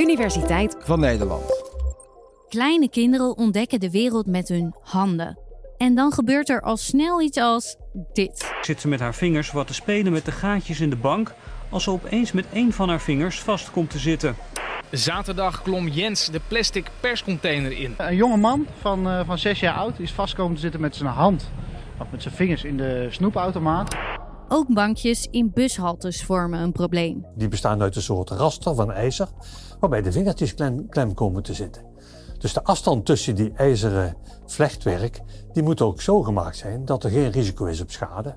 Universiteit van Nederland. Kleine kinderen ontdekken de wereld met hun handen. En dan gebeurt er al snel iets als dit. Zit ze met haar vingers wat te spelen met de gaatjes in de bank als ze opeens met één van haar vingers vast komt te zitten. Zaterdag klom Jens de plastic perscontainer in. Een jonge man van, uh, van zes jaar oud is vastkomen te zitten met zijn hand of met zijn vingers in de snoepautomaat. Ook bankjes in bushaltes vormen een probleem. Die bestaan uit een soort raster van ijzer, waarbij de vingertjes klem, klem komen te zitten. Dus de afstand tussen die ijzeren vlechtwerk, die moet ook zo gemaakt zijn dat er geen risico is op schade.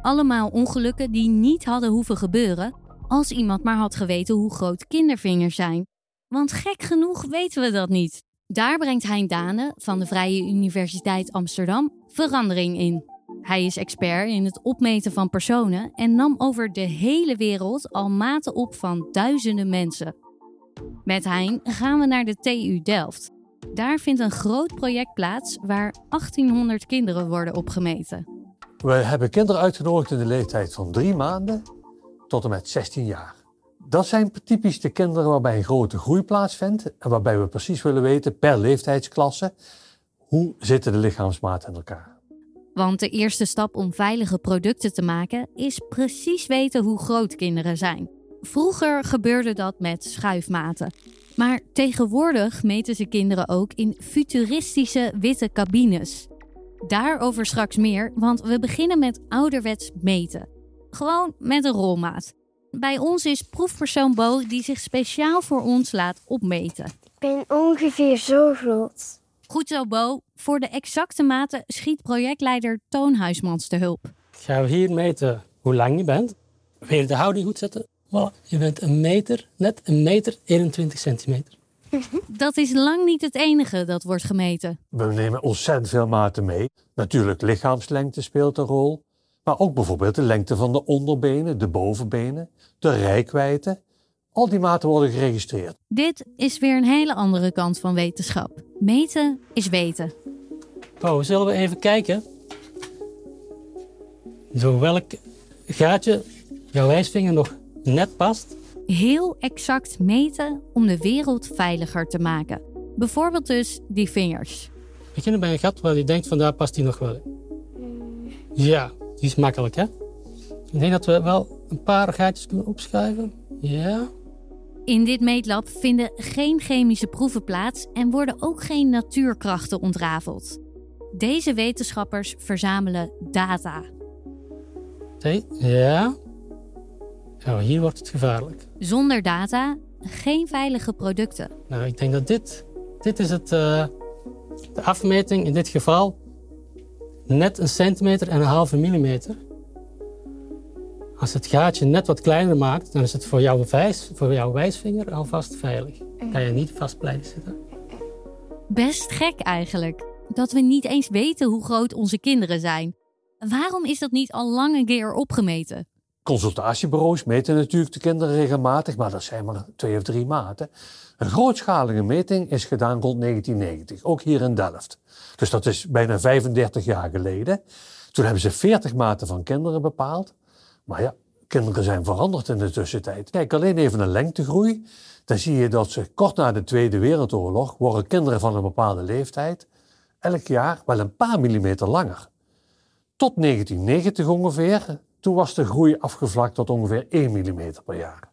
Allemaal ongelukken die niet hadden hoeven gebeuren als iemand maar had geweten hoe groot kindervingers zijn. Want gek genoeg weten we dat niet. Daar brengt Hein Dane van de Vrije Universiteit Amsterdam verandering in. Hij is expert in het opmeten van personen en nam over de hele wereld al maten op van duizenden mensen. Met Hein gaan we naar de TU Delft. Daar vindt een groot project plaats waar 1800 kinderen worden opgemeten. We hebben kinderen uitgenodigd in de leeftijd van drie maanden tot en met 16 jaar. Dat zijn typisch de kinderen waarbij een grote groei plaatsvindt en waarbij we precies willen weten per leeftijdsklasse hoe zitten de lichaamsmaten in elkaar. Want de eerste stap om veilige producten te maken is precies weten hoe groot kinderen zijn. Vroeger gebeurde dat met schuifmaten. Maar tegenwoordig meten ze kinderen ook in futuristische witte cabines. Daarover straks meer, want we beginnen met ouderwets meten. Gewoon met een rolmaat. Bij ons is proefpersoon Bo die zich speciaal voor ons laat opmeten. Ik ben ongeveer zo groot. Goed zo, Bo. Voor de exacte maten schiet projectleider Toon Huismans te hulp. Gaan we hier meten hoe lang je bent. Weer de houding goed zetten. Voilà, je bent een meter, net een meter 21 centimeter. Dat is lang niet het enige dat wordt gemeten. We nemen ontzettend veel maten mee. Natuurlijk, lichaamslengte speelt een rol. Maar ook bijvoorbeeld de lengte van de onderbenen, de bovenbenen, de rijkwijde. Al die maten worden geregistreerd. Dit is weer een hele andere kant van wetenschap. Meten is weten. Oh, zullen we even kijken? Zo welk gaatje jouw wijsvinger nog net past? Heel exact meten om de wereld veiliger te maken. Bijvoorbeeld dus die vingers. Beginnen bij een gat waar je denkt van daar past die nog wel. Ja, die is makkelijk hè? Ik denk dat we wel een paar gaatjes kunnen opschuiven. Ja. In dit meetlab vinden geen chemische proeven plaats en worden ook geen natuurkrachten ontrafeld. Deze wetenschappers verzamelen data. Hey, ja. Oh, hier wordt het gevaarlijk. Zonder data geen veilige producten. Nou, ik denk dat dit, dit is het, uh, de afmeting in dit geval net een centimeter en een halve millimeter. Als het gaatje net wat kleiner maakt, dan is het voor jouw, wijs, voor jouw wijsvinger alvast veilig. Kan je niet vast blijven zitten. Best gek eigenlijk, dat we niet eens weten hoe groot onze kinderen zijn. Waarom is dat niet al lang een keer opgemeten? Consultatiebureaus meten natuurlijk de kinderen regelmatig, maar dat zijn maar twee of drie maten. Een grootschalige meting is gedaan rond 1990, ook hier in Delft. Dus dat is bijna 35 jaar geleden. Toen hebben ze 40 maten van kinderen bepaald. Maar ja, kinderen zijn veranderd in de tussentijd. Kijk, alleen even een lengtegroei. Dan zie je dat ze kort na de Tweede Wereldoorlog worden kinderen van een bepaalde leeftijd elk jaar wel een paar millimeter langer. Tot 1990 ongeveer, toen was de groei afgevlakt tot ongeveer 1 mm per jaar.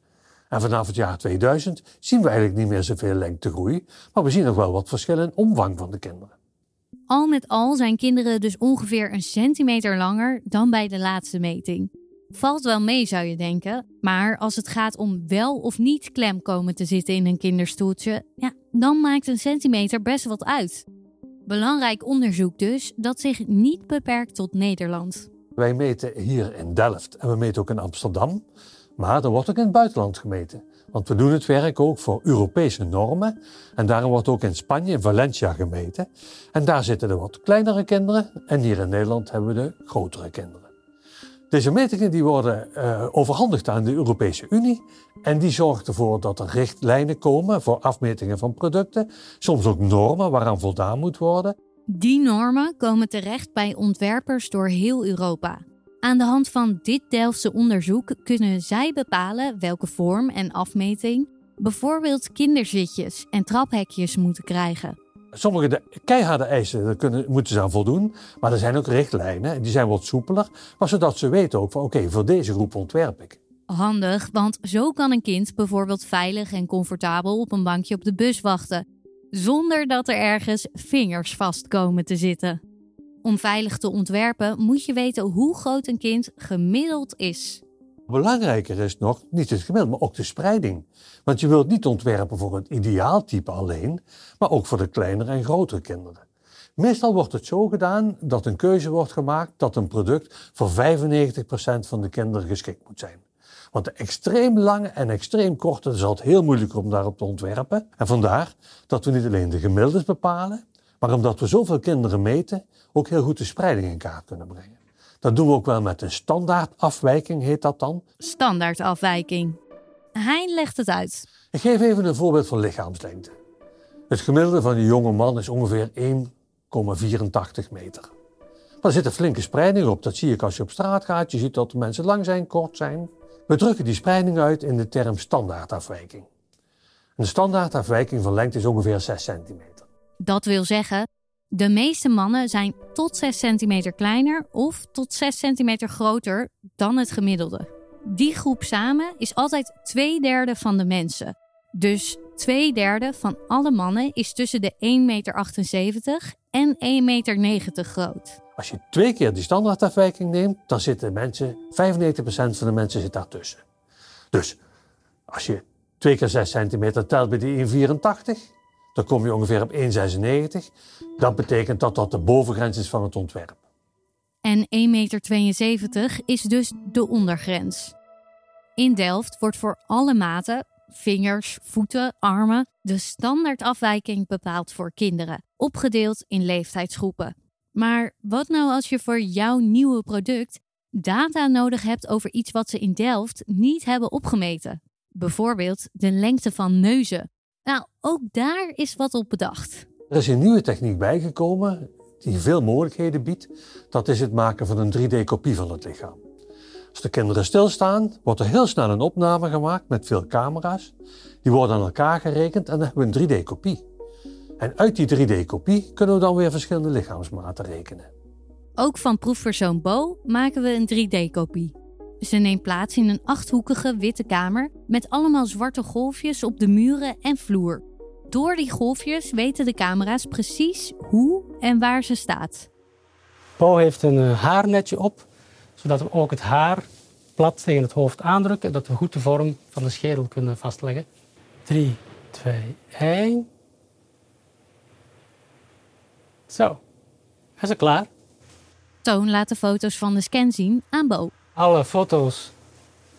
En vanaf het jaar 2000 zien we eigenlijk niet meer zoveel lengtegroei, maar we zien nog wel wat verschil in omvang van de kinderen. Al met al zijn kinderen dus ongeveer een centimeter langer dan bij de laatste meting. Valt wel mee, zou je denken. Maar als het gaat om wel of niet klem komen te zitten in een kinderstoeltje, ja, dan maakt een centimeter best wat uit. Belangrijk onderzoek dus, dat zich niet beperkt tot Nederland. Wij meten hier in Delft en we meten ook in Amsterdam, maar er wordt ook in het buitenland gemeten. Want we doen het werk ook voor Europese normen. En daarom wordt ook in Spanje, in Valencia gemeten. En daar zitten de wat kleinere kinderen. En hier in Nederland hebben we de grotere kinderen. Deze metingen die worden uh, overhandigd aan de Europese Unie. En die zorgt ervoor dat er richtlijnen komen voor afmetingen van producten. Soms ook normen waaraan voldaan moet worden. Die normen komen terecht bij ontwerpers door heel Europa. Aan de hand van dit Delftse onderzoek kunnen zij bepalen welke vorm en afmeting Bijvoorbeeld kinderzitjes en traphekjes moeten krijgen. Sommige de keiharde eisen kunnen, moeten ze aan voldoen. Maar er zijn ook richtlijnen. Die zijn wat soepeler. Maar zodat ze weten ook van oké, voor deze groep ontwerp ik. Handig, want zo kan een kind bijvoorbeeld veilig en comfortabel op een bankje op de bus wachten. Zonder dat er ergens vingers vast komen te zitten. Om veilig te ontwerpen moet je weten hoe groot een kind gemiddeld is. Belangrijker is nog niet het gemiddelde, maar ook de spreiding. Want je wilt niet ontwerpen voor een ideaaltype alleen, maar ook voor de kleinere en grotere kinderen. Meestal wordt het zo gedaan dat een keuze wordt gemaakt dat een product voor 95% van de kinderen geschikt moet zijn. Want de extreem lange en extreem korte is altijd heel moeilijk om daarop te ontwerpen. En vandaar dat we niet alleen de gemiddeldes bepalen, maar omdat we zoveel kinderen meten, ook heel goed de spreiding in kaart kunnen brengen. Dat doen we ook wel met een standaardafwijking, heet dat dan. Standaardafwijking. Hij legt het uit. Ik geef even een voorbeeld van lichaamslengte. Het gemiddelde van een jonge man is ongeveer 1,84 meter. Maar er zit een flinke spreiding op. Dat zie je als je op straat gaat. Je ziet dat de mensen lang zijn, kort zijn. We drukken die spreiding uit in de term standaardafwijking. Een standaardafwijking van lengte is ongeveer 6 centimeter. Dat wil zeggen, de meeste mannen zijn tot 6 centimeter kleiner of tot 6 centimeter groter dan het gemiddelde. Die groep samen is altijd twee derde van de mensen. Dus twee derde van alle mannen is tussen de 1,78 meter en 1,90 meter groot. Als je twee keer die standaardafwijking neemt, dan zitten mensen, 95% van de mensen zit daartussen. Dus als je twee keer 6 centimeter telt bij die 1,84, dan kom je ongeveer op 1,96. Dat betekent dat dat de bovengrens is van het ontwerp. En 1,72 meter is dus de ondergrens. In Delft wordt voor alle maten, vingers, voeten, armen, de standaardafwijking bepaald voor kinderen, opgedeeld in leeftijdsgroepen. Maar wat nou als je voor jouw nieuwe product data nodig hebt over iets wat ze in Delft niet hebben opgemeten? Bijvoorbeeld de lengte van neuzen. Nou, ook daar is wat op bedacht. Er is een nieuwe techniek bijgekomen die veel mogelijkheden biedt. Dat is het maken van een 3D-kopie van het lichaam. Als de kinderen stilstaan, wordt er heel snel een opname gemaakt met veel camera's. Die worden aan elkaar gerekend en dan hebben we een 3D-kopie. En uit die 3D-kopie kunnen we dan weer verschillende lichaamsmaten rekenen. Ook van proefpersoon Bo maken we een 3D-kopie. Ze neemt plaats in een achthoekige witte kamer met allemaal zwarte golfjes op de muren en vloer. Door die golfjes weten de camera's precies hoe en waar ze staat. Bo heeft een eh, haarnetje op, zodat we ook het haar plat tegen het hoofd aandrukken, dat we goed de vorm van de schedel kunnen vastleggen. 3, 2, 1. Zo, is het klaar. Toon laat de foto's van de scan zien aan Bo. Alle foto's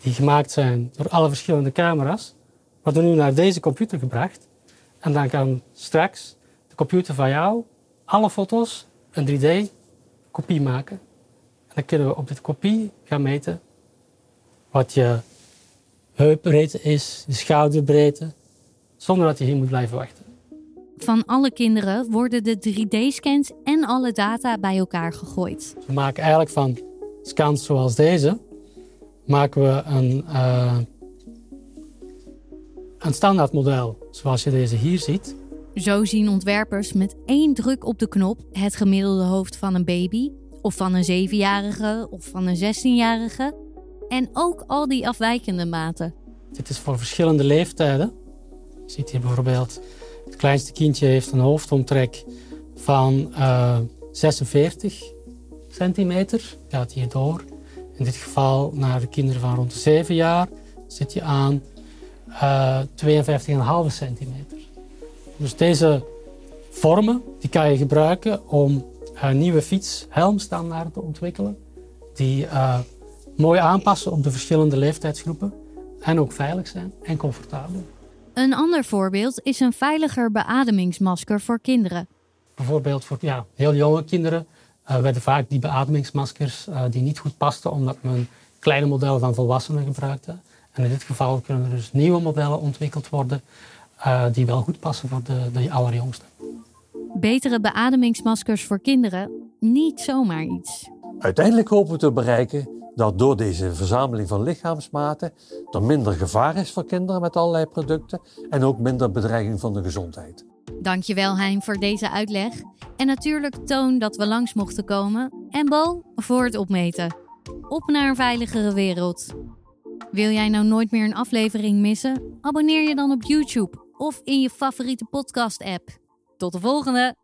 die gemaakt zijn door alle verschillende camera's, worden nu naar deze computer gebracht. En dan kan straks de computer van jou alle foto's een 3D-kopie maken. En dan kunnen we op dit kopie gaan meten wat je heupbreedte is, je schouderbreedte, zonder dat je hier moet blijven wachten. Van alle kinderen worden de 3D-scans en alle data bij elkaar gegooid. We maken eigenlijk van scans zoals deze, maken we een, uh, een standaardmodel zoals je deze hier ziet. Zo zien ontwerpers met één druk op de knop het gemiddelde hoofd van een baby, of van een zevenjarige of van een 16-jarige. En ook al die afwijkende maten. Dit is voor verschillende leeftijden. Je ziet hier bijvoorbeeld, het kleinste kindje heeft een hoofdomtrek van uh, 46 centimeter. Gaat hier door. In dit geval naar de kinderen van rond de 7 jaar zit je aan uh, 52,5 centimeter. Dus deze vormen die kan je gebruiken om een nieuwe fietshelmstandaarden te ontwikkelen. Die uh, mooi aanpassen op de verschillende leeftijdsgroepen. En ook veilig zijn en comfortabel. Een ander voorbeeld is een veiliger beademingsmasker voor kinderen. Bijvoorbeeld voor ja, heel jonge kinderen uh, werden vaak die beademingsmaskers uh, die niet goed pasten, omdat men kleine modellen van volwassenen gebruikte. En in dit geval kunnen er dus nieuwe modellen ontwikkeld worden uh, die wel goed passen voor de, de allerjongsten. Betere beademingsmaskers voor kinderen, niet zomaar iets. Uiteindelijk hopen we te bereiken dat door deze verzameling van lichaamsmaten er minder gevaar is voor kinderen met allerlei producten en ook minder bedreiging van de gezondheid. Dankjewel Hein voor deze uitleg. En natuurlijk Toon dat we langs mochten komen. En Bo voor het opmeten. Op naar een veiligere wereld. Wil jij nou nooit meer een aflevering missen? Abonneer je dan op YouTube of in je favoriete podcast-app. Tot de volgende!